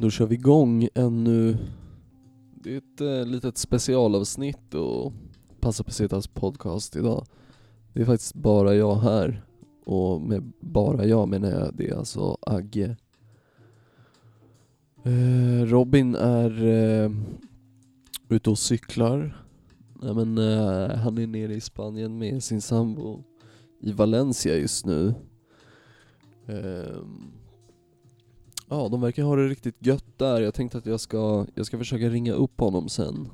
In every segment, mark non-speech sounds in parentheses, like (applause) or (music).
Då kör vi igång ännu, det är ett eh, litet specialavsnitt och Passa Pesetas podcast idag. Det är faktiskt bara jag här, och med bara jag menar jag, det är alltså Agge. Eh, Robin är eh, ute och cyklar. Nej, men, eh, han är nere i Spanien med sin sambo i Valencia just nu. Ehm, Ja, de verkar ha det riktigt gött där. Jag tänkte att jag ska, jag ska försöka ringa upp honom sen.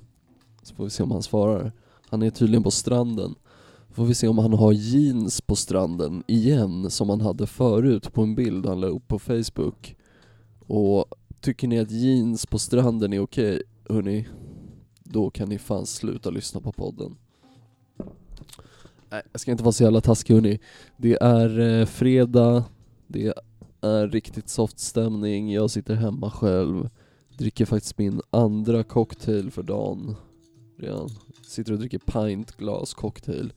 Så får vi se om han svarar. Han är tydligen på stranden. Får vi se om han har jeans på stranden igen, som han hade förut på en bild han la upp på Facebook. Och tycker ni att jeans på stranden är okej, hörni, då kan ni fan sluta lyssna på podden. Nej, jag ska inte vara så jävla taskig hörni. Det är eh, fredag, det är riktigt soft stämning, jag sitter hemma själv, dricker faktiskt min andra cocktail för dagen redan. Sitter och dricker pintglas cocktail.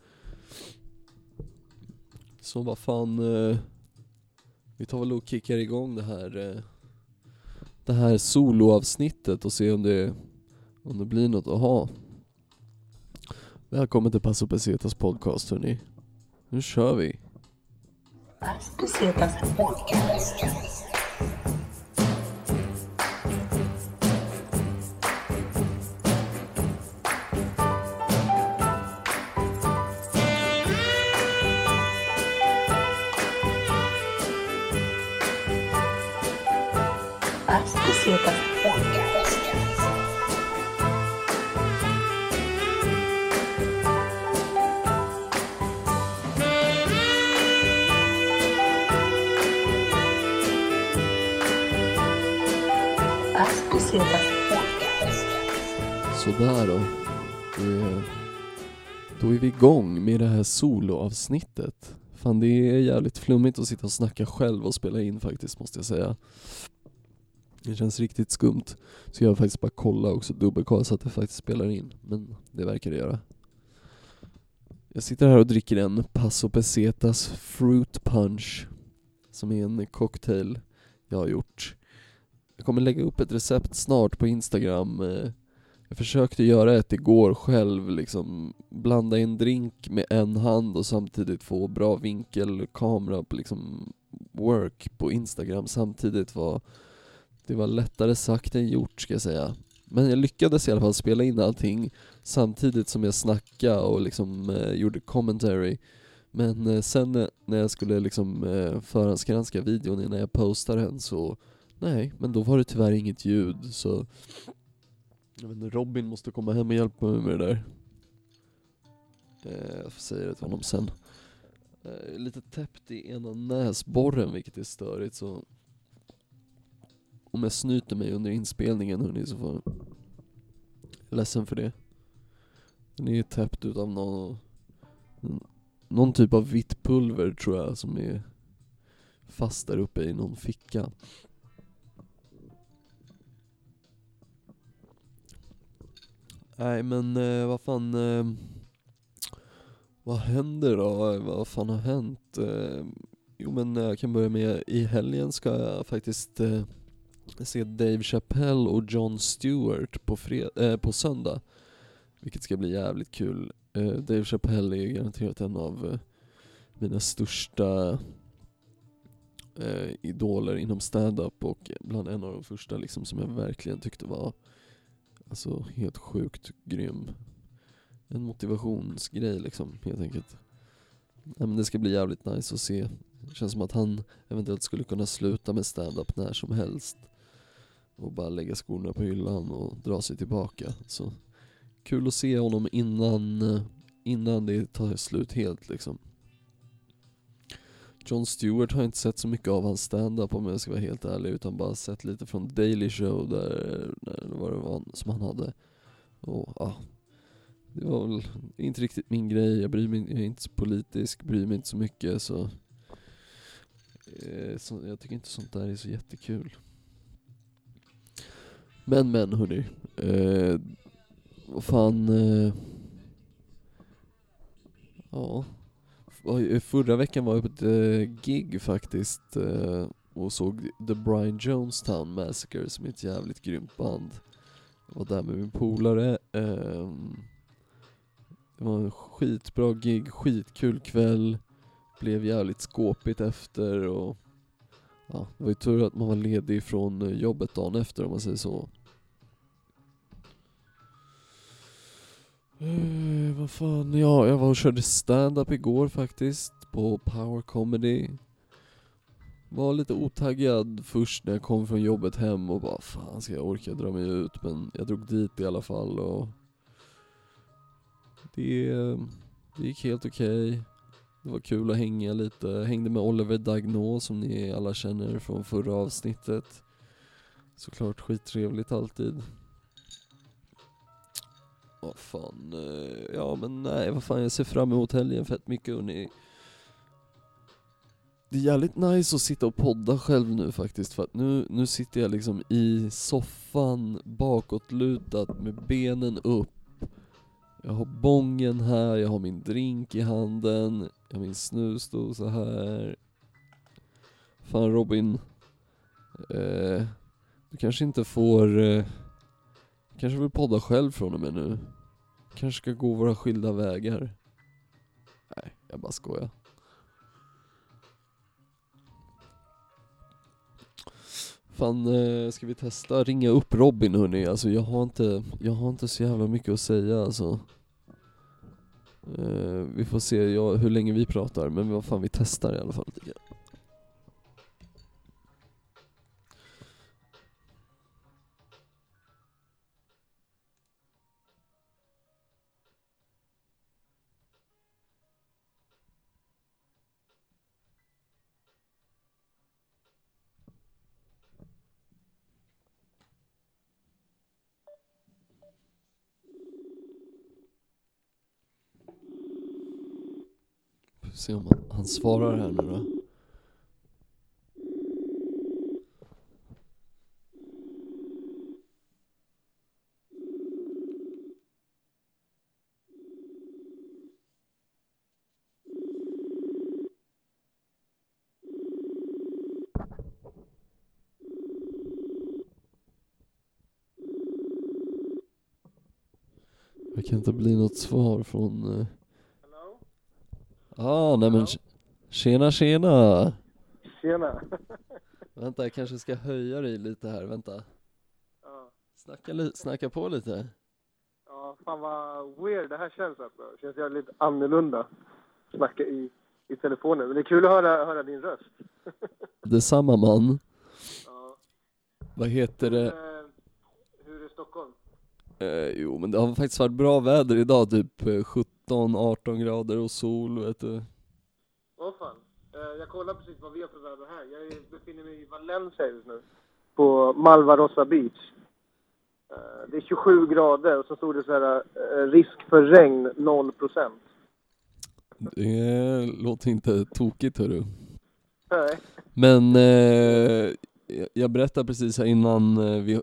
Så vad fan, eh, vi tar väl och kickar igång det här eh, det här soloavsnittet och ser om det, om det blir något att ha. Välkommen till Paso Pesetas podcast hörni. Nu kör vi. Pesetas podcast. Soloavsnittet. Fan det är jävligt flummigt att sitta och snacka själv och spela in faktiskt måste jag säga. Det känns riktigt skumt. Så jag har faktiskt bara kolla också, dubbelkolla så att det faktiskt spelar in. Men det verkar det göra. Jag sitter här och dricker en Paso Pesetas Fruit Punch. Som är en cocktail jag har gjort. Jag kommer lägga upp ett recept snart på Instagram. Eh, jag försökte göra ett igår själv, liksom blanda en drink med en hand och samtidigt få bra vinkelkamera på liksom work på Instagram samtidigt var det var lättare sagt än gjort ska jag säga. Men jag lyckades i alla fall spela in allting samtidigt som jag snackade och liksom eh, gjorde commentary. Men eh, sen eh, när jag skulle liksom eh, förhandsgranska videon innan jag postade den så Nej, men då var det tyvärr inget ljud så jag vet inte, Robin måste komma hem och hjälpa mig med det där. Eh, jag får säga det till honom sen. Eh, lite täppt i ena näsborren vilket är störigt så om jag snyter mig under inspelningen hörni så får jag ledsen för det. Den är täppt utav någon, någon typ av vitt pulver tror jag som är fast där uppe i någon ficka. Nej men eh, vad fan, eh, vad händer då? Vad fan har hänt? Eh, jo men eh, jag kan börja med, i helgen ska jag faktiskt eh, se Dave Chappelle och Jon Stewart på, fred- eh, på söndag. Vilket ska bli jävligt kul. Eh, Dave Chappelle är ju garanterat en av eh, mina största eh, idoler inom stand-up och bland en av de första liksom som jag verkligen tyckte var Alltså helt sjukt grym. En motivationsgrej liksom, helt enkelt. Ja, men det ska bli jävligt nice att se. Det känns som att han eventuellt skulle kunna sluta med stand-up när som helst. Och bara lägga skorna på hyllan och dra sig tillbaka. Så kul att se honom innan, eh, innan det tar slut helt liksom. Jon Stewart har jag inte sett så mycket av hans stand-up om jag ska vara helt ärlig, utan bara sett lite från Daily Show där, eller vad det var som han hade. Och ja, det var väl inte riktigt min grej, jag bryr mig jag är inte så politisk, bryr mig inte så mycket så, eh, så jag tycker inte sånt där är så jättekul. Men men hörni, eh, vad fan, eh, ja. Eh, förra veckan var jag på ett eh, gig faktiskt eh, och såg The Brian Jonestown Massacre som är ett jävligt grymt band. Jag var där med min polare. Ehm, det var en skitbra gig, skitkul kväll. Blev jävligt skåpigt efter och ja, det var ju tur att man var ledig från jobbet dagen efter om man säger så. Eh, vad fan, ja, jag var och körde stand-up igår faktiskt på Power Comedy. Var lite otaggad först när jag kom från jobbet hem och bara fan ska jag orka dra mig ut men jag drog dit i alla fall och det, det gick helt okej. Det var kul att hänga lite, hängde med Oliver Dagno som ni alla känner från förra avsnittet. Såklart skittrevligt alltid. Vad fan, eh, ja men nej vad fan jag ser fram emot helgen fett mycket hörni. Det är jävligt nice att sitta och podda själv nu faktiskt för att nu, nu sitter jag liksom i soffan bakåtlutad med benen upp. Jag har bongen här, jag har min drink i handen, jag har min snusdosa här. Fan Robin, eh, du kanske inte får, eh, kanske vill podda själv från och med nu. Kanske ska gå våra skilda vägar. Nej, jag bara skojar. Fan, eh, ska vi testa ringa upp Robin hörni? Alltså jag har inte, jag har inte så jävla mycket att säga alltså. Eh, vi får se hur länge vi pratar, men vad fan vi testar i alla fall se om han, han svarar här nu då. Det kan inte bli något svar från... Eh, eh? Ah, nej men tjena tjena! Tjena. (laughs) Vänta, jag kanske ska höja dig lite här, vänta. ja. Snacka, li- snacka på lite. ja, fan vad weird det här känns alltså. Det känns jävligt annorlunda. Snacka i, i telefonen. Men det är kul att höra, höra din röst. (laughs) Detsamma man. Ja. Vad heter det? Eh, hur är Stockholm? Eh, jo men det har faktiskt varit bra väder idag, typ 17-18 grader och sol vet du. Åh fan. Eh, jag kollar precis vad vi har för väder här. Jag befinner mig i Valencia just nu. På Malvarosa Beach. Eh, det är 27 grader och så stod det så här eh, risk för regn 0 procent. Det låter inte tokigt hörru. Nej. Men eh, jag- berättade precis här innan eh, vi,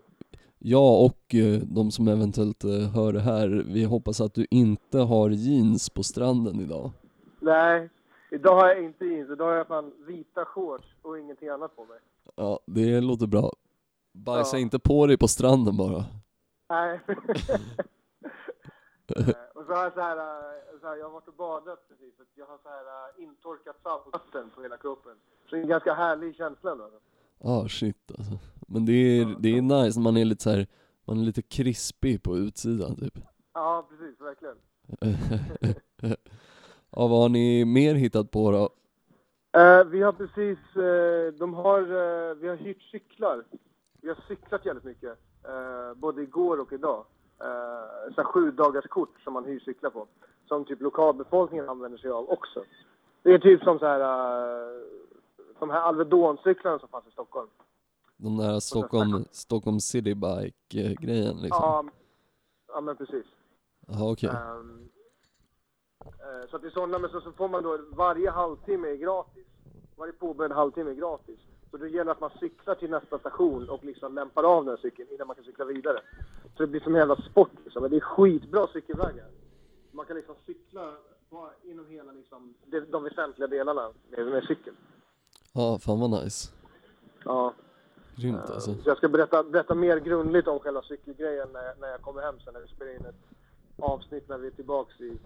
jag och eh, de som eventuellt eh, hör det här, vi hoppas att du inte har jeans på stranden idag. Nej. Idag har jag inte jeans. Idag har jag fan vita shorts och ingenting annat på mig. Ja, det låter bra. Bajsa Ja. inte på dig på stranden bara. Nej. (laughs) Eh, och så har jag så här, så här, jag har varit och badat precis. Jag har så här intorkat saltvatten på hela kroppen. Så det är en ganska härlig känsla då. Ah shit alltså. Men det är, det är nice man är lite så här, man är lite krispig på utsidan typ. Ja, precis, verkligen. (laughs) ja, vad har ni mer hittat på då? Eh, vi har precis, eh, de har, eh, vi har hyrt cyklar. Vi har cyklat jävligt mycket. eh, både igår och idag. Uh, så sju dagars kort som man hyr cyklar på. Som typ lokalbefolkningen använder sig av också. Det är typ som så här, uh, de här Alvedon-cyklarna som fanns i Stockholm. De där Stockholm, Stockholm City Bike eh, grejen liksom? Ja, ja men precis. Jaha okej. Ehm, eh, så att det är sådana, men så, så får man då varje halvtimme är gratis. Varje påbörjad halvtimme är gratis. Så det gäller att man cyklar till nästa station och liksom lämpar av den här cykeln innan man kan cykla vidare. Så det blir som en jävla sport liksom. Men det är skitbra cykelvägar. Man kan liksom cykla på, inom hela liksom, de, de väsentliga delarna med, med cykeln. Ja, fan vad nice. Ja. Grymt alltså. Så jag ska berätta, berätta mer grundligt om själva cykelgrejen när, jag- när jag kommer hem sen när vi spelar in ett avsnitt när vi är tillbaks i,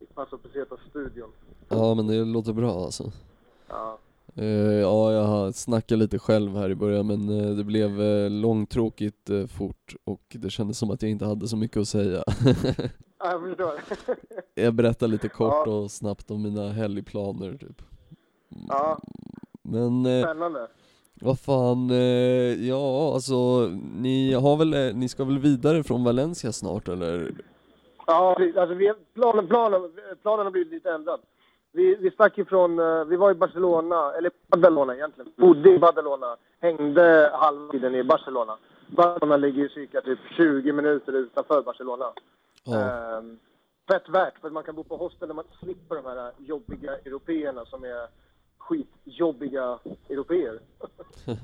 i Paso Pesetas-studion. Ja men det låter bra alltså. Ja. Eh, ja, jag har snackat lite själv här i början men eh, det blev eh, långtråkigt eh, fort och det kändes som att jag inte hade så mycket att säga. ja, jag förstår. (laughs) jag berättar lite kort Ja. och snabbt om mina helgplaner typ. ja, Men eh, spännande. Vad fan, eh, ja alltså ni har väl, eh, ni ska väl vidare från Valencia snart eller? Ja, precis. alltså vi, planen, planen, planen har blivit lite ändrad. Vi, vi stack ifrån, eh, vi var i Barcelona, eller Badalona egentligen. Bodde i Badalona, hängde halva tiden i Barcelona. Barcelona ligger ju cirka typ 20 minuter utanför Barcelona. Ja, Ehm, fett värt, för man kan bo på hostel där man slipper de här jobbiga européerna som är skitjobbiga européer. (laughs)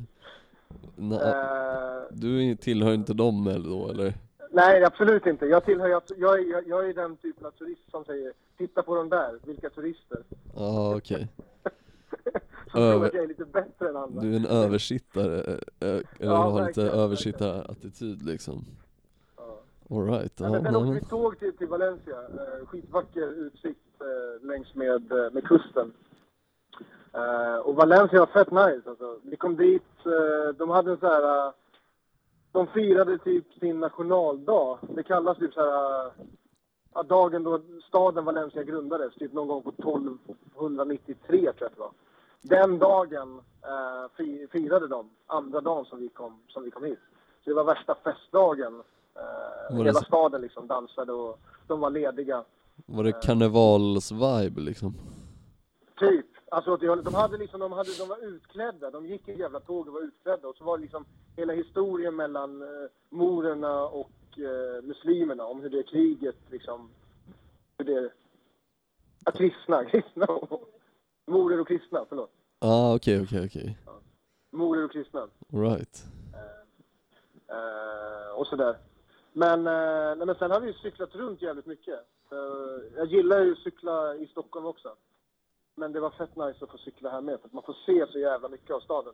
na, Ehm, du tillhör inte dem eller då eller? nej, absolut inte. Jag tillhör, jag, jag, jag, är den typen av turist som säger titta på de där, vilka turister. Ja okej. (laughs) som Över- tror att jag är lite bättre än andra. Du är en översittare, eh, (laughs) eh, eller Ja, har lite översittarattityd liksom? Ja. Alright, Ja, men sen nej, åkte vi tåg till, till Valencia. Eh, skitvacker utsikt eh, längs med, eh, med kusten. Eh, och Valencia var fett nice alltså. Vi kom dit, eh, de hade en så här... Eh, de firade typ sin nationaldag. Det kallas typ så här... Dagen då staden Valencia grundades, typ någon gång på 1293 tror jag det var. Den dagen fi- firade de, andra dagen som vi kom, som vi kom hit. Så det var värsta festdagen. Var det hela så- staden liksom dansade och de var lediga. var det karnevals-vibe liksom? Typ. Alltså, de, de, hade liksom, de, hade, de var utklädda. De gick i jävla tåg och var utklädda. Och så var det liksom hela historien mellan eh, morerna och eh, muslimerna om hur det kriget liksom... Hur det... Ja, kristna. (laughs) Kristna. Morer och kristna, förlåt. Ah okej okej okej, Morer och kristna. alright. Eh, och sådär. Men, eh, nej, men sen har vi ju cyklat runt jävligt mycket. Eh, jag gillar ju att cykla i Stockholm också. Men det var fett nice att få cykla här med för att man får se så jävla mycket av staden.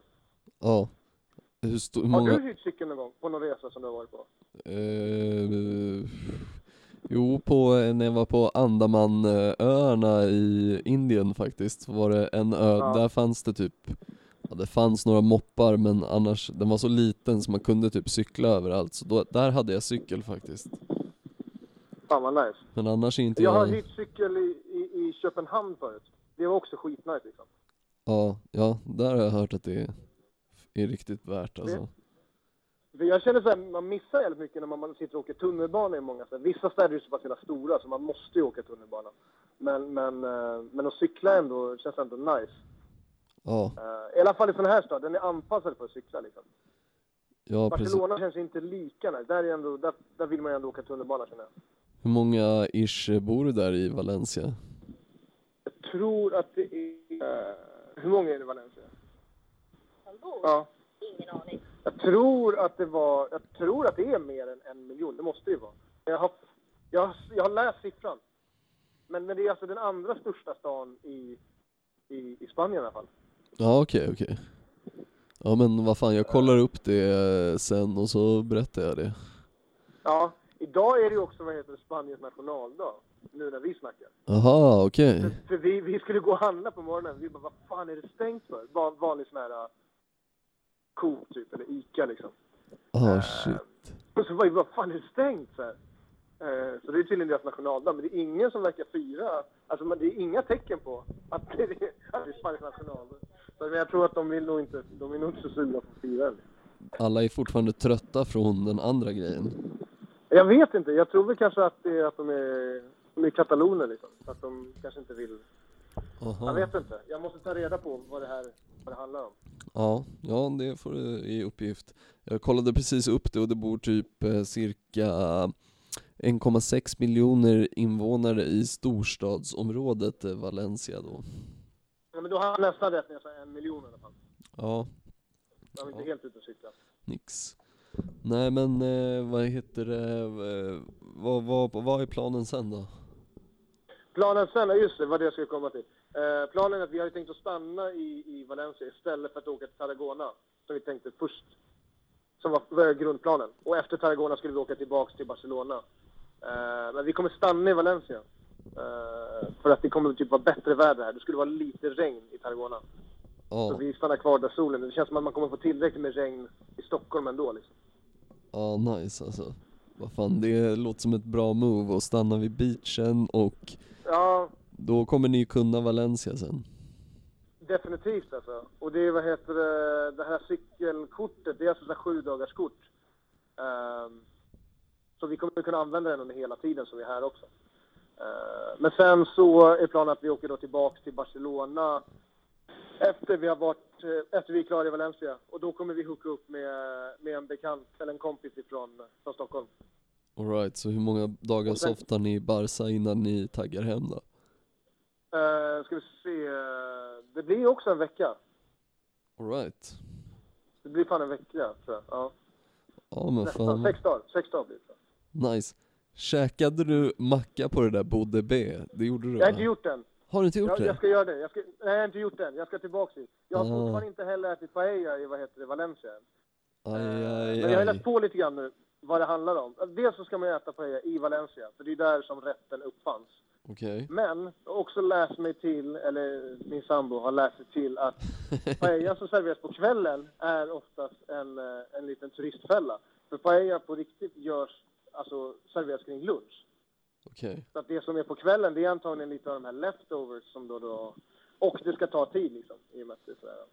Ja. Hur stor, hur Har många? du hyrt cykeln någon gång på någon resa som du har varit på? Eh, jo, på, när jag var på Andamanöarna i Indien faktiskt, var det en ö, Ja. där fanns det typ Ja, det fanns några moppar men annars, den var så liten så man kunde typ cykla överallt så då, där hade jag cykel faktiskt. Fan vad nice. Men annars är inte Jag har jag, hyrt cykel i, i, i Köpenhamn förut. Det var också skitnice liksom. ja, ja, där har jag hört att det är, är riktigt värt alltså. För jag känner såhär, man missar jävligt mycket när man, sitter och åker tunnelbana i många städer. Vissa städer är så pass jävla stora så man måste ju åka tunnelbana. Men, men, eh, men att cykla ändå känns ändå nice. Ja, Eh, I alla fall i sån här stad, den är anpassad för att cykla liksom. ja precis. Barcelona känns inte lika nice. Där, är ändå, där, där vill man ju ändå åka tunnelbana känner jag. Hur många ish bor det där i Valencia? Jag tror att det är... eh, hur många är det i Valencia? Ja. Ingen aning. Jag tror att det var... Jag tror att det är mer än en miljon. Det måste ju vara. Jag har, jag, har- jag har läst siffran. Men, men det är alltså den andra största stan i, i, i Spanien i alla fall. Ja okej okej. Ja men vad fan, jag kollar upp det sen och så berättar jag det. Ja, idag är det ju också vad heter Spaniens nationaldag. Nu när vi snackar. Aha okej. För, för vi, vi skulle gå och handla på morgonen. Vi bara, vad fan är det stängt för? Van, vanlig sån här uh, Coop typ, eller Ica liksom. Ah shit. Och så var vi, vad fan är det stängt? Så, här. Eh, så det är tydligen deras nationaldag. Men det är ingen som verkar fira. Alltså det är inga tecken på att det är, (laughs) att det är Spaniens nationaldag. Så men jag tror att de vill nog inte, de är nog inte så sugna på att fira det. Alla är fortfarande trötta från den andra grejen. Jag vet inte. Jag tror väl kanske att det är att de är, de är kataloner liksom. Så att de kanske inte vill. Jag Aha. vet inte. Jag måste ta reda på vad det här vad det handlar om. Ja, ja det får du i uppgift. Jag kollade precis upp det och det bor typ eh, cirka 1,6 miljoner invånare i storstadsområdet eh, Valencia då. Ja, men då har jag nästan rätt när jag säger en miljon i alla fall. Ja, Jag är inte Ja. helt ute och cyklar. nix. Nej men eh, vad heter det, eh, vad, vad, vad är planen sen då? Planen sen, ja, just det, vad det jag skulle komma till. Eh, planen är att vi hade tänkt att stanna i, i Valencia istället för att åka till Tarragona. som vi tänkte först. Som var, var grundplanen. Och efter Tarragona skulle vi åka tillbaks till Barcelona. Eh, men vi kommer stanna i Valencia. Eh, för att det kommer typ vara bättre väder här. Det skulle vara lite regn i Tarragona. Så Ja, vi stannar kvar där solen. Det känns som att man kommer få tillräckligt med regn i Stockholm ändå liksom. ja nice alltså. Vad fan, det låter som ett bra move att stanna vid beachen och Ja, då kommer ni kunna Valencia sen. definitivt alltså. Och det är, vad heter det, det här cykelkortet, det är alltså ett sju dagars kort. Ehm, så vi kommer kunna använda den under hela tiden som vi är här också. Ehm, men sen så är planen att vi åker då tillbaks till Barcelona efter vi har varit, eh, efter vi är klara i Valencia. Och då kommer vi hooka upp med, med en bekant, eller en kompis ifrån, från Stockholm. Alright, så hur många dagar sen- softar ni i Barca innan ni taggar hem då? Uh, ska vi se, det blir också en vecka. Alright. Det blir fan en vecka tror jag. Ja. Ja men Nästan, fan, sex dagar. Sex dagar blir det. nice. Käkade du macka på det där Bode B? Det gjorde du Jag har inte gjort den. Har du inte gjort Jag, jag det? ska göra det. Jag ska, nej, jag har inte gjort den. Jag ska tillbaka dit. Jag har Ah. fortfarande inte heller ätit paella i vad heter det, Valencia. än. Aj, Eh, aj, Men jag har läst på lite grann nu vad det handlar om. Dels så ska man äta paella i Valencia, för det är där som rätten uppfanns. Okej. Men jag har också läst mig till, eller min sambo har läst sig till att (laughs) paella som serveras på kvällen är oftast en, eh, en liten turistfälla. För paella på riktigt görs, alltså serveras kring lunch. Okej. Så att det som är på kvällen, det är antagligen lite av de här leftovers som då, då och det ska ta tid liksom, i och med att det är sådär.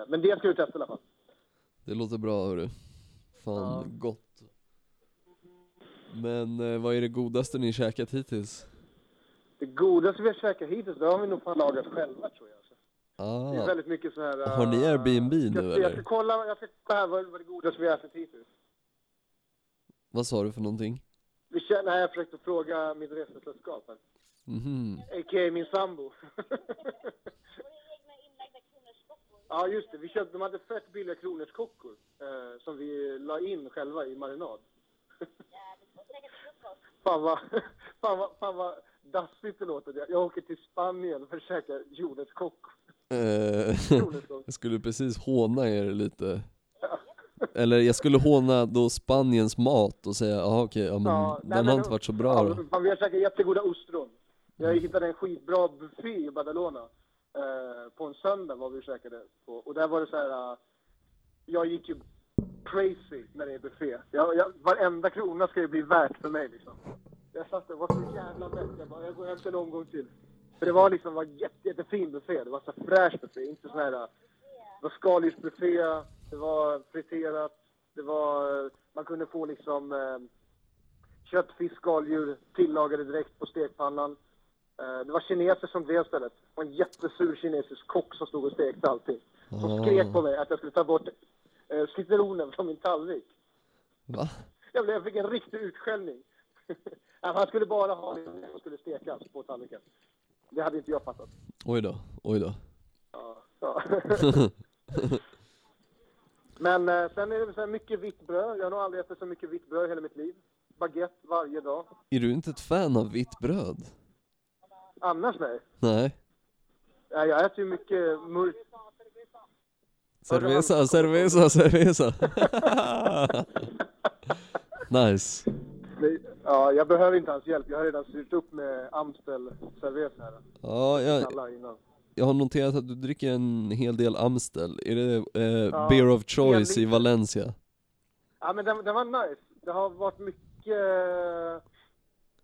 Eh, Men det ska vi testa i alla fall. Det låter bra hörru. Fan Ja. gott. Men eh, vad är det godaste ni käkat hittills? Det godaste vi har käkat hittills, det har vi nog fan lagat själva tror jag. Alltså. Det är Ah, väldigt mycket så här. eh, Har ni Airbnb nu, jag, ska- Jag eller? ska kolla, jag ska kolla här vad, vad det godaste vi har ätit hittills. vad sa du för någonting? Vi känner, jag försökte fråga mitt resesällskap, här. Mhm. a.k.a. min sambo. (laughs) ja, just det. Vi köpte, de hade fett billiga kronärtskockor eh, som vi la in själva i marinad. (laughs) fan vad, fan vad, fan vad dassigt det låter. Jag, jag åker till Spanien för att käka jordnötskockor. Eh, (laughs) Jordnötskockor. jag skulle precis håna er lite. Eller jag skulle håna då Spaniens mat och säga, jaha okej, ja men Ja, nej, den men- har inte varit så bra Ja, då. fan, vi har käkat jättegoda ostron. Jag hittade en skitbra buffé i Badalona. Eh, på en söndag var vi och käkade på. Och där var det så här. eh, jag gick ju crazy när det är buffé. Jag, jag, varenda krona ska ju bli värt för mig liksom. Jag satt där och var så jävla mätt. Jag bara, jag går hem en omgång till. För det var liksom var jätte, jättefin buffé. Det var så fräsch buffé. Inte sån här. eh, Det var skaldjursbuffé. Det var friterat. Det var, man kunde få liksom eh, kött, fisk, skaldjur tillagade direkt på stekpannan. Eh, Det var kineser som drev stället. Och en jättesur kinesisk kock som stod och stekte allting. Och Ah. skrek på mig att jag skulle ta bort eh, citronen från min tallrik. Va? Jag, blev, jag fick en riktig utskällning. (laughs) Han skulle bara ha det som skulle stekas på tallriken. Det hade inte jag fattat. Oj då, oj då. Ja, ja. (laughs) (laughs) Men eh, sen är det så här mycket vitt bröd. Jag har nog aldrig ätit så mycket vitt bröd i hela mitt liv. Baguette varje dag. Är du inte ett fan av vitt bröd? Annars nej. Nej. Ja, Jag äter ju mycket mörkt. Cerveza, cerveza, cerveza. (laughs) nice. Nej, Ja, jag behöver inte hans hjälp. Jag har redan styrt upp med Amstel Cerveza här. Ja, jag, Alla innan. Jag har noterat att du dricker en hel del Amstel. Är det eh, Ja, beer of choice i Valencia? Ja, men den, den var nice. Det har varit mycket...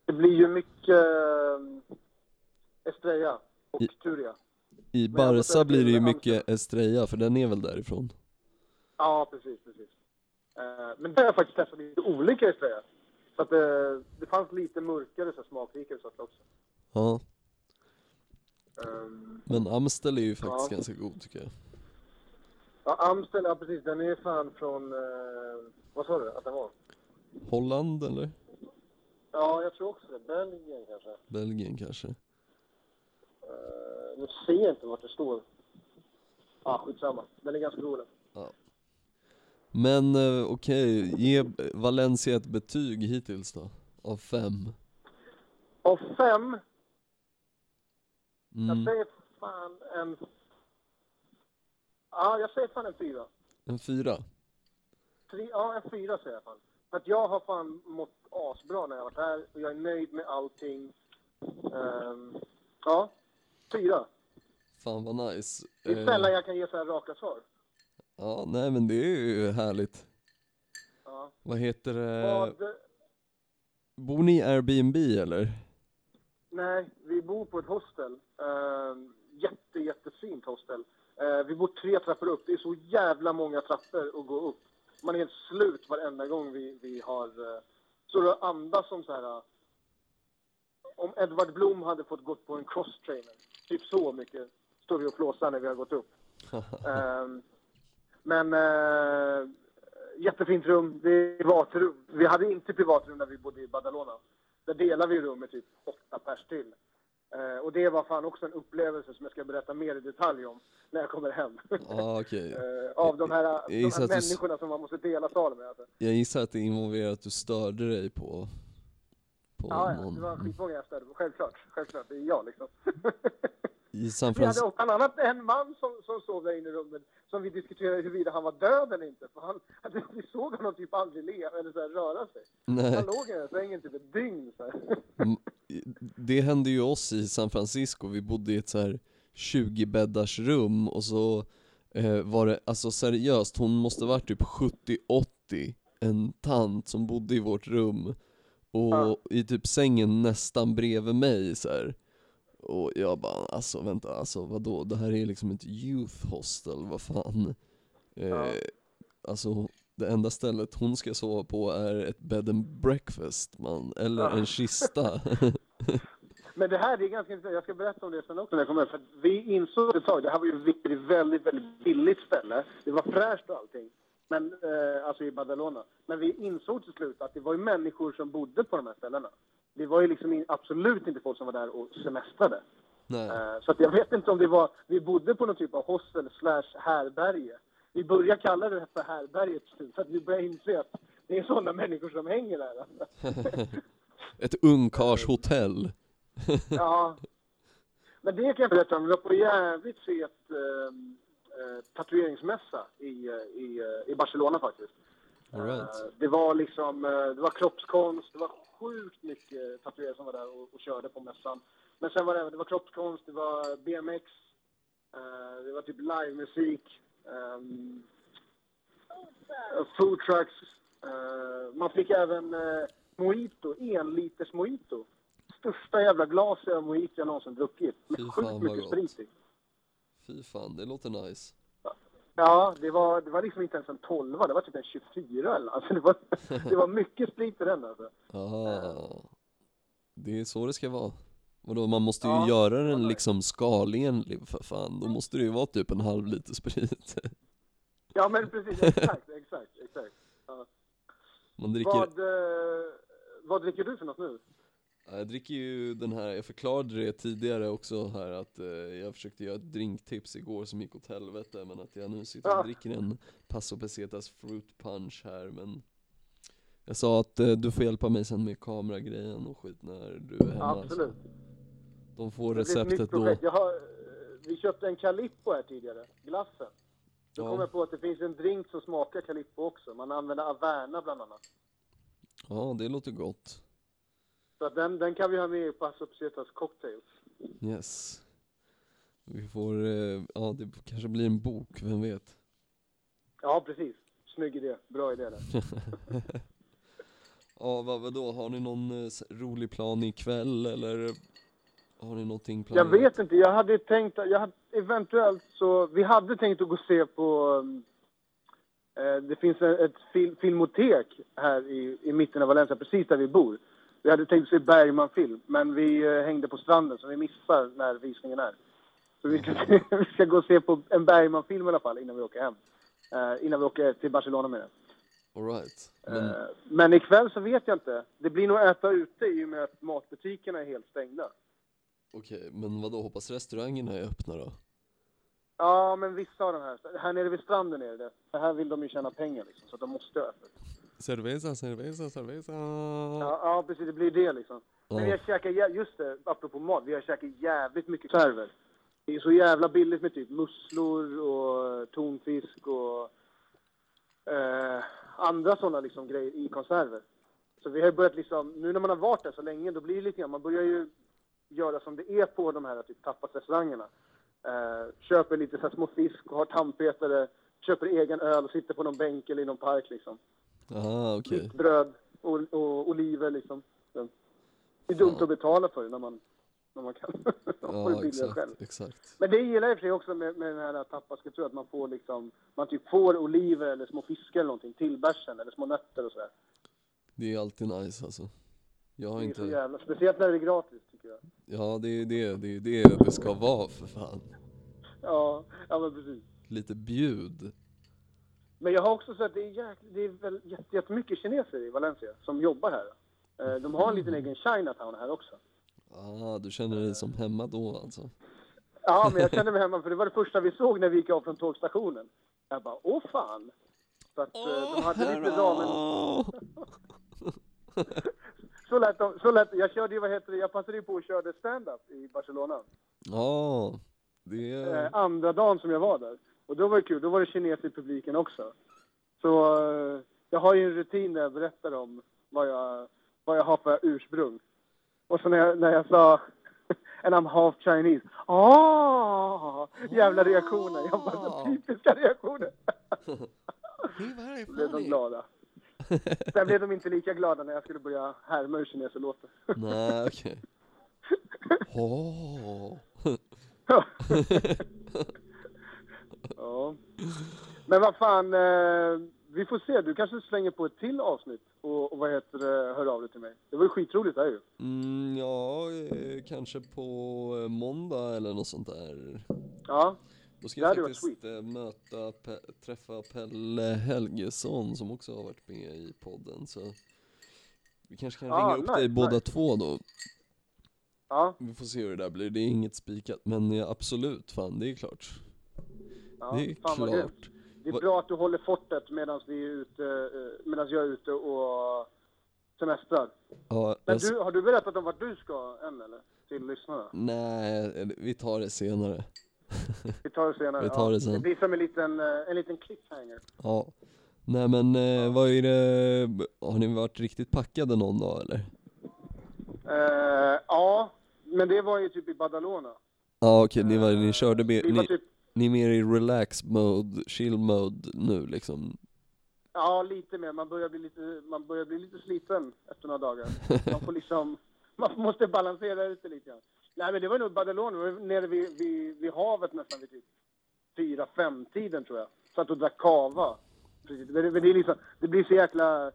Det blir ju mycket eh, Estrella och I- Turia. I Barca blir det ju mycket Estrella, för den är väl därifrån? Ja, precis, precis. Eh, men det har jag faktiskt testat lite olika Estrella. Så att det, det fanns lite mörkare, så smakrikare sorter också. Ja, men Amstel är ju faktiskt Ja. ganska god tycker jag. ja, Amstel, ja precis. Den är fan från... eh, vad sa du att den var? Holland eller? Ja, jag tror också det. Belgien kanske. Belgien kanske? Uh, nu ser jag inte vart det står. Ja, ah, skitsamma. Den är ganska rolig. Men eh, okej, ge Valencia ett betyg hittills då? Av fem? Av fem, jag Mm. säger fan en Ja, jag säger fan en fyra. En fyra? Tre, ja, en fyra säger jag fan. För att jag har fan mått asbra när jag varit här och jag är nöjd med allting. Ehm, ja, fyra. Fan vad nice. Det är Eh, sällan jag kan ge så här raka svar. Ja, nej men det är ju härligt. Ja. Vad heter det? Vad, Bor ni i Airbnb eller? Nej, vi bor på ett hostel. Ehm, jätte, jättefint hostel. Eh, vi bor tre trappor upp. Det är så jävla många trappor att gå upp. Man är helt slut varenda gång vi, vi har... Uh, så det andas som så här... eh, om Edvard Blom hade fått gått på en crosstrainer. Typ så mycket står vi och flåsar när vi har gått upp. (laughs) Ehm, men uh, jättefint rum. Det är privatrum. Vi hade inte privatrum när vi bodde i Badalona. Där delar vi rum med typ åtta pers till. Eh, och det var fan också en upplevelse som jag ska berätta mer i detalj om när jag kommer hem. Ja okej. (laughs) Eh, av de här, de här att du människorna som man måste dela sal med. Alltså. Jag gissar att det involverar att du störde dig på, på Ja, ja, någon. det var skitmånga gäster. Självklart, självklart. Det är jag liksom. (laughs) I San Vi hade Francisco. bland annat en man som, som sov där inne i rummet som vi diskuterade huruvida han var död eller inte. För han, alltså, vi såg honom typ aldrig leva eller så här, röra sig. Nej, Han låg i den sängen typ ett dygn. Så här. m- det hände ju oss i San Francisco, vi bodde i ett så här 20 bäddars rum och så eh, var det, alltså seriöst, hon måste varit typ 70-80, en tant som bodde i vårt rum och Ja. i typ sängen nästan bredvid mig så här. Och jag bara, alltså vänta, alltså vadå, det här är liksom ett youth hostel, vad fan eh, Ja. Alltså det enda stället hon ska sova på är ett bed and breakfast man, eller Ja. en kista (laughs) Men det här är ganska intressant. Jag ska berätta om det sen också när jag kommer. För vi insåg ett tag, det här var ju ett väldigt, väldigt billigt ställe. Det var fräscht och allting. Men, eh, alltså i Badalona. Men vi insåg till slut att det var ju människor som bodde på de här ställena. Det var ju liksom absolut inte folk som var där och semestrade. Eh, så att jag vet inte om det var, vi bodde på någon typ av hostel slash härberge. Vi börjar kalla det för härberget för att vi börjar inse att det är sådana människor som hänger där. (laughs) Ett ungkarlshotell (laughs) Ja. Men det kan jag berätta om. Vi var på jävligt fet eh, eh, tatueringsmässa i, eh, i, i Barcelona faktiskt. Right. Eh, det var liksom, eh, det var kroppskonst, det var sjukt mycket tatuerare som var där och, och körde på mässan. Men sen var det, även- det var kroppskonst, det var BMX, eh, det var typ livemusik, um, food trucks. man fick även mojito, en liters mojito. Största jävla glaset av mojito jag någonsin druckit. Med sjukt mycket gott. sprit i. Fy fan, det låter nice Ja, det var, det var liksom inte ens en 12 det var typ en 24 eller alltså det var, det var mycket sprit i den alltså. Aha. Det är så det ska vara Vadå, man måste ju Ja, göra den liksom skalenlig för fan, då måste det ju vara typ en halv liter sprit (laughs) Ja men precis, exakt, exakt, exakt. Ja. Man dricker, Vad, eh, vad dricker du för något nu? Ja, jag dricker ju den här, jag förklarade det tidigare också här att eh, jag försökte göra ett drinktips igår som gick åt helvete men att jag nu sitter och Ja. dricker en Paso Pesetas fruit punch här men Jag sa att eh, du får hjälpa mig sen med kameragrejen och skit när du är hemma Absolut. De får Det receptet då har, eh, vi köpte en Calippo här tidigare, glassen. Då Ja. kom jag på att det finns en drink som smakar Calippo också. Man använder Averna bland annat. Ja det låter gott Så den, den kan vi ha med i Paso Pesetas cocktails. Yes Vi får, eh, ja det kanske blir en bok, vem vet? Ja, precis. Snygg idé. Bra idé där. (laughs) Ja vad, vadå, har ni någon eh, rolig plan ikväll eller har ni någonting Jag planerat? vet inte. Jag hade tänkt, jag hade, eventuellt så, vi hade tänkt att gå och se på, um, eh, det finns ett fil, filmotek här i, i mitten av Valencia, precis där vi bor. Vi hade tänkt se Bergman-film, men vi eh, hängde på stranden så vi missar när visningen är. Så vi ska, (laughs) vi ska gå och se på en Bergman-film i alla fall innan vi åker hem. Eh, innan vi åker till Barcelona med det. All right. Men, Eh, men ikväll så vet jag inte. Det blir nog äta ute i och med att matbutikerna är helt stängda. Okej, men vad då hoppas restaurangerna är öppna då? Ja, men vissa av de här. Här nere vid stranden är det För här vill de ju tjäna pengar liksom, så de måste öppet. Cerveza, cerveza, cerveza. Ja, ja, precis. Det blir det liksom. Men vi har käkat, just det, apropå mat, vi har käkat jävligt mycket server det är så jävla billigt med typ musslor och tonfisk och eh, andra sådana liksom grejer i konserver. Så vi har börjat liksom, nu när man har varit där så länge, då blir det lite grann, man börjar ju göra som det är på de här typ tapasrestaurangerna. Eh, köper lite så små fisk och har tandpetare, köper egen öl och sitter på någon bänk eller i någon park liksom. Ah, okej. Vitt bröd och, och oliver liksom. Så. Det är dumt Ja. att betala för det när man, när man kan (laughs) det Ja, billigare själv. exakt, exakt. Men det gillar jag i och för sig också med, med den här tapaskulturen, att man får liksom, man typ får oliver eller små fiskar eller någonting till bärsen eller små nötter och sådär. Det är alltid nice alltså. Jag har Det är så inte, jävla, speciellt när det är gratis tycker jag. ja det är det, det är det det ska vara för fan. Ja, ja men precis. Lite bjud. Men jag har också sett att det är, jäkla, det är väl jätte- jättemycket kineser i Valencia som jobbar här. Eh, De har en liten egen Chinatown här också. Ah, du känner dig som hemma då alltså? Ja, men jag kände mig hemma för det var det första vi såg när vi gick av från tågstationen. Jag bara, åh fan! För att eh, de hade lite ramen. (laughs) Så lät de, så lät, jag körde ju, vad heter det, jag passade ju på och körde stand-up i Barcelona. Ja, det Eh, andra dagen som jag var där. Och då var det kul, då var det kineser i publiken också. Så eh, jag har ju en rutin där jag berättar om vad jag, vad jag har för ursprung. Och så när jag, när jag sa (laughs) And I'm half Chinese. Ah, jävla reaktioner. Jag bara, typiska reaktioner. (laughs) Då blev de glada. Sen blev de inte lika glada när jag skulle börja härma hur kineser låter. Nej, okej. (laughs) Åh. Ja. Men vad fan, eh, vi får se. Du kanske slänger på ett till avsnitt och, och vad heter det, hör av dig till mig. Det var ju skitroligt det här ju. Mm, ja, eh, kanske på eh, måndag eller något sånt där. Ja, Då ska Det jag hade varit faktiskt eh, möta, Pe- träffa Pelle Helgesson som också har varit med i podden så vi kanske kan Ah, ringa upp nice, dig båda nice. två då. ja, Vi får se hur det där blir, det är inget spikat men ja, absolut, fan det är klart. Ja. det är klart. Det är bra att du håller fortet medan vi är ute, eh, medan jag är ute och semestrar. Ja, Men du, har du berättat om vart du ska än eller? Till lyssnarna? Nej, vi tar det senare. Vi tar det senare. (laughs) Vi tar det sen. Det blir som en liten, eh, en liten cliffhanger. Ja. Nej men eh, vad är det, har ni varit riktigt packade någon dag eller? Eh, ja, men det var ju typ i Badalona. Ja okej, ni, var, ni körde med, Vi var ni, typ, ni är mer i relax mode, chill mode nu liksom? ja lite mer. Man börjar bli lite, man börjar bli lite sliten efter några dagar. (laughs) Man får liksom, man måste balansera ut det lite grann. Nej men det var nog Badalona, vi var nere vid, vid, vid havet nästan vid typ fyra, fem tiden tror jag. Satt och drack kava. Precis. Men det, men det är liksom, det blir så jäkla,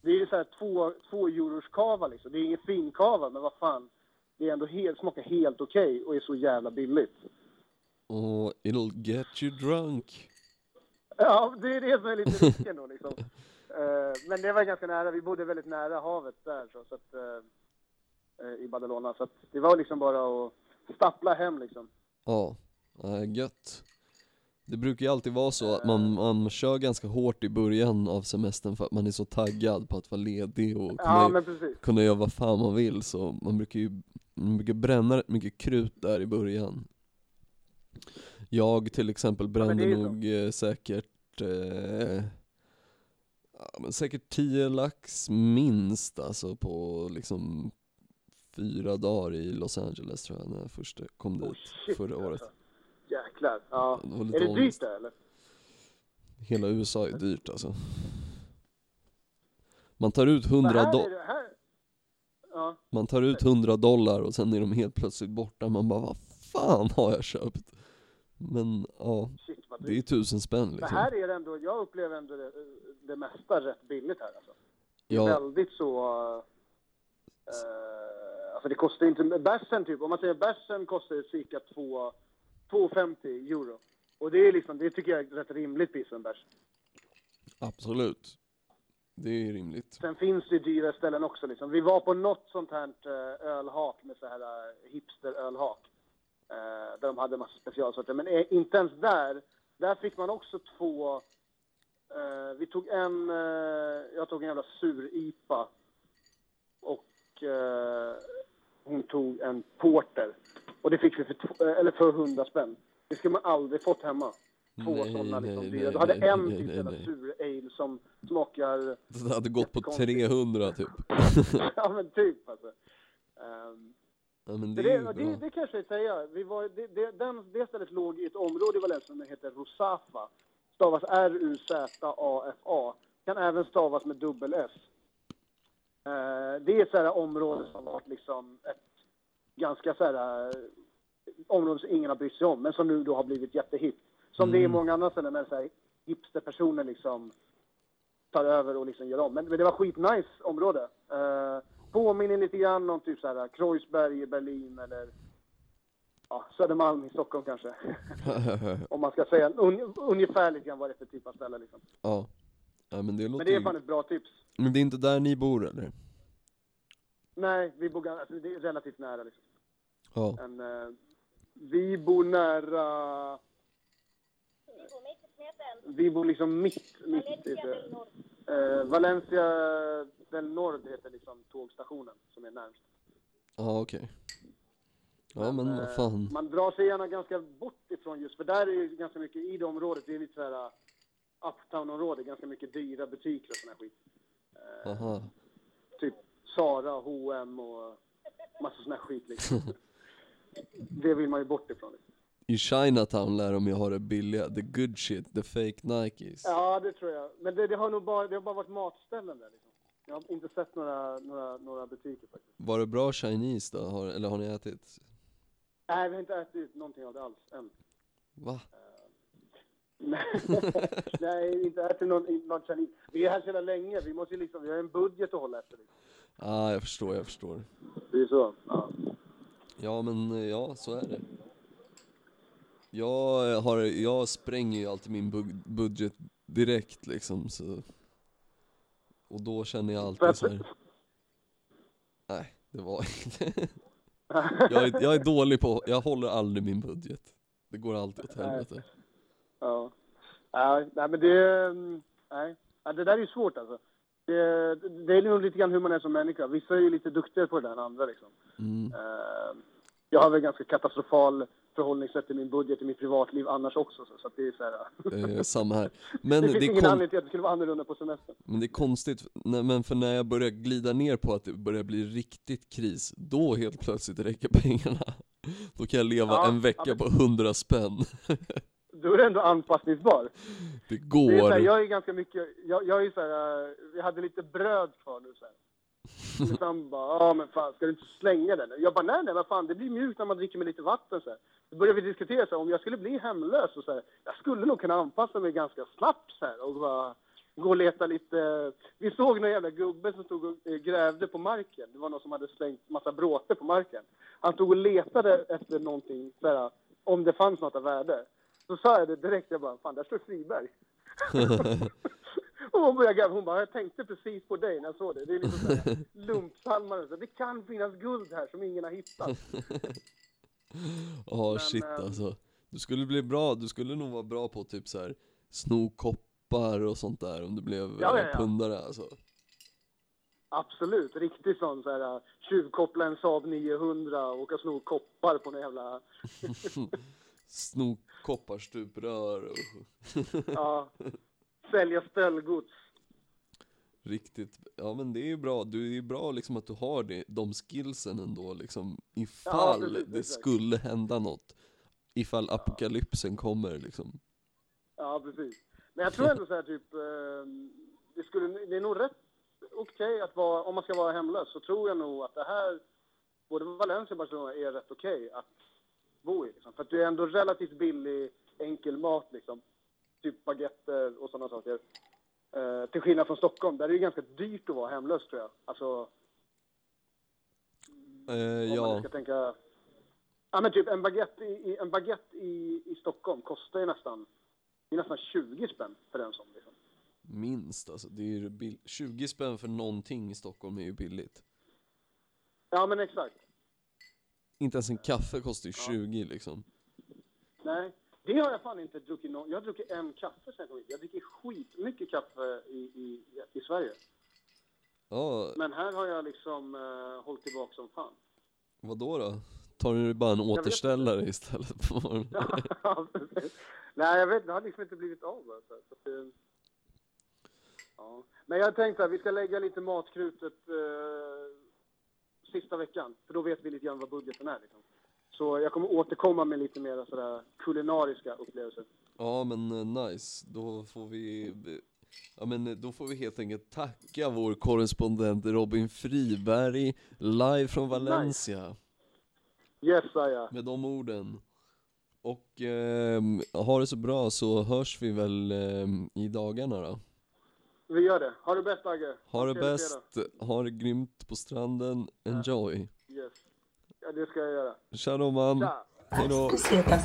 det är så här två, två euros kava liksom. Det är ingen fin kava men vad fan. Det är ändå helt, smakar helt okej och är så jävla billigt. Och it'll get you drunk. Ja, det är det som är lite risken då liksom. (laughs) Eh, men det var ganska nära, vi bodde väldigt nära havet där så, så att, eh, i Badalona. Så att det var liksom bara att stappla hem liksom. Ja, äh, gött. Det brukar ju alltid vara så att man, man kör ganska hårt i början av semestern för att man är så taggad på att vara ledig och kunna, Ja, kunna göra vad fan man vill så man brukar ju man brukar bränna rätt mycket krut där i början. Jag till exempel brände är ju så. nog eh, säkert eh, ja, men säkert 10 lax minst alltså på liksom fyra dagar i Los Angeles tror jag när jag först kom dit Oh, shit, förra året. alltså. Jäklar. Ja. Det Är det ångest. dyrt där eller? Hela USA är dyrt alltså. Man tar ut Men 100, här do- är det, här... Ja. man tar ut 100 dollar och sen är de helt plötsligt borta. Man bara, vad fan har jag köpt? Men ja, Shit vad det är dyrt. tusen spänn Men liksom. här är det ändå, jag upplever ändå det, det mesta rätt billigt här alltså. Det är Ja, väldigt så... eh, alltså det kostar inte... Bärsen typ, om man säger bärsen kostar cirka 2 2,50 euro. Och det är liksom, det tycker jag är ett rätt rimligt pris för en bärs. absolut. Det är rimligt. Sen finns det dyra ställen också liksom. Vi var på något sånt här eh, ölhak med så här eh, hipster-ölhak. Eh, där de hade en massa specialsorter. Men eh, inte ens där. Där fick man också två... Eh, vi tog en... Eh, jag tog en jävla sur-IPA. Och eh, hon tog en porter. Och det fick vi för, tw- eller för 100 spänn. Det skulle man aldrig fått hemma. Två Nej, sådana nej, liksom dyra. Du hade nej, en typ jävla sur ale som smakar, Det hade gått på Jättekonstigt. 300 typ. (laughs) ja men typ alltså. Ehm, Ja men det, det är det, det, kanske jag säga. Vi var, det, det, den, det stället låg i ett område i Valencia som heter Rusafa. Stavas R-U-Z-A-F-A. Kan även stavas med dubbel S. Eh, det är ett så här område som varit liksom ett ganska så här, eh, område som ingen har brytt sig om, men som nu då har blivit jättehippt. Som det är i många andra ställen där så här hipsterpersoner liksom tar över och liksom gör om. Men, men det var skitnice område. Uh, påminner lite grann om typ så här Kreuzberg i Berlin eller ja, Södermalm i Stockholm kanske. (laughs) om man ska säga un, ungefär lite grann vad det är för typ av ställe liksom. ja. ja men det låter Men det är fan ett bra tips. Men det är inte där ni bor eller? Nej, vi bor alltså, det är relativt nära liksom. Ja. En, eh, vi bor nära... Vi bor liksom mitt, mitt i det. Eh, Valencia del Nord heter liksom tågstationen som är närmst. Ja okej. Ja men Eh, vad fan. Man drar sig gärna ganska bort ifrån just, för där är ju ganska mycket i det området, det är lite såhär uptown-område, ganska mycket dyra butiker och sån här skit. Eh, Aha. typ Sara, H&M och massa sån här skit liksom. (laughs) det vill man ju bort ifrån. Liksom. I Chinatown lär de ju ha det billiga, the good shit, the fake Nikes. Ja, det tror jag. Men det, det har nog bara, det har bara varit matställen där liksom. Jag har inte sett några, några, några butiker faktiskt. Var det bra Chinese då? Har, eller har ni ätit? Nej, vi har inte ätit någonting av det alls än. Va? Nej, (laughs) Nej inte ätit någon, någon Chinese. Vi är här sedan länge, vi måste ju liksom, vi har en budget att hålla efter. Liksom. Ja, ah, jag förstår, jag förstår. Det är så. Ja. Ja men eh, ja, så är det. Jag har, jag spränger ju alltid min bu- budget direkt liksom så. Och då känner jag alltid så här. Nej, det var (laughs) inte. (laughs) jag, är, jag är dålig på, jag håller aldrig min budget. Det går alltid åt helvete. Ja. ja. Nej, men det... mm, Nej. Ja, det där är ju svårt alltså. Det, det är nog lite grann hur man är som människa. Vissa är ju lite duktigare på det där än andra liksom. Mm. Eh, jag har väl ganska katastrofal förhållningssätt till min budget i mitt privatliv annars också. Så, så det är så här, Eh, samma här. (laughs) Men det det, finns är ingen kon- anledning till att det skulle vara annorlunda på semestern. men det är konstigt, men för när jag börjar glida ner på att det börjar bli riktigt kris, då helt plötsligt räcker pengarna. Då kan jag leva Ja, en vecka ja, på 100 spänn. (laughs) Då är det ändå anpassningsbar. Det Det är går. här, jag är ganska mycket, jag, jag är så här, eh, vi hade lite bröd kvar nu så här. (laughs) Min sambo bara, ja men fan ska du inte slänga den? Jag bara, nej nej vad fan det blir mjukt när man dricker med lite vatten så här. Då började vi diskutera så här, om jag skulle bli hemlös och så här, jag skulle nog kunna anpassa mig ganska snabbt så här och bara gå och leta lite. Vi såg någon jävla gubbe som stod och eh, grävde på marken. Det var någon som hade slängt massa bråte på marken. Han stod och letade efter någonting så här, om det fanns något av värde. Så sa jag det direkt, jag bara, fan där står Friberg. (laughs) (laughs) hon började hon bara, jag tänkte precis på dig när jag såg det. Det är liksom såhär (laughs) lumpsalmare, så det kan finnas guld här som ingen har hittat. (laughs) Ja Men, shit ehm, alltså. Du skulle bli bra, du skulle nog vara bra på typ så här sno koppar och sånt där om du blev Ja, ja, ja, ja. pundare alltså. Absolut, riktigt sån såhär tjuvkoppla en Saab 900 och åka sno koppar på någon jävla, (laughs) Sno kopparstuprör och ja, sälja stöldgods. riktigt, ja men det är ju bra, du är ju bra liksom att du har det, de skillsen ändå liksom ifall precis, det exakt. skulle hända något. Ifall apokalypsen kommer liksom. Ja, precis. Men jag tror ändå så här typ, eh, det, skulle, det är nog rätt okej att vara, om man ska vara hemlös så tror jag nog att det här, både Valencia och Barcelona är rätt okej att bo i. Liksom. För att det är ändå relativt billig, enkel mat liksom. Typ baguetter och sådana saker. Eh, till skillnad från Stockholm, där är det ganska dyrt att vara hemlös tror jag. Alltså, Eh, om man ja, ska tänka... Ja men typ en baguette i, en baguette i, i Stockholm kostar ju nästan, det är nästan 20 spänn för den som liksom. minst alltså. Det är ju bill- 20 spänn för någonting i Stockholm är ju billigt. Ja men exakt. Inte ens en kaffe kostar ju 20 liksom. Nej, det har jag fan inte druckit någon. Jag har druckit en kaffe sen jag kom hit. Jag dricker skitmycket kaffe i, i, i Sverige. Ja, Men här har jag liksom uh, hållit tillbaka som fan. vad då då? Tar du bara en vet återställare istället? På... (laughs) Ja, precis. Nej, jag vet det har liksom inte blivit av alltså. Så, eh, ja. Men jag tänkte att vi ska lägga lite matkrutet eh, sista veckan. För då vet vi lite grann vad budgeten är liksom. Så jag kommer återkomma med lite mer sådär kulinariska upplevelser. Ja men eh, nice, då får vi Ja men eh, då får vi helt enkelt tacka vår korrespondent Robin Friberg live från Valencia Yes, Saja. med de orden Och ehm, ha det så bra så hörs vi väl ehm, i dagarna då Vi gör det. Ha det bäst, Agge. Ha det bäst, ha det grymt på stranden, enjoy. Ja, det ska jag göra. Tja då man, Tja. hejdå Pesetas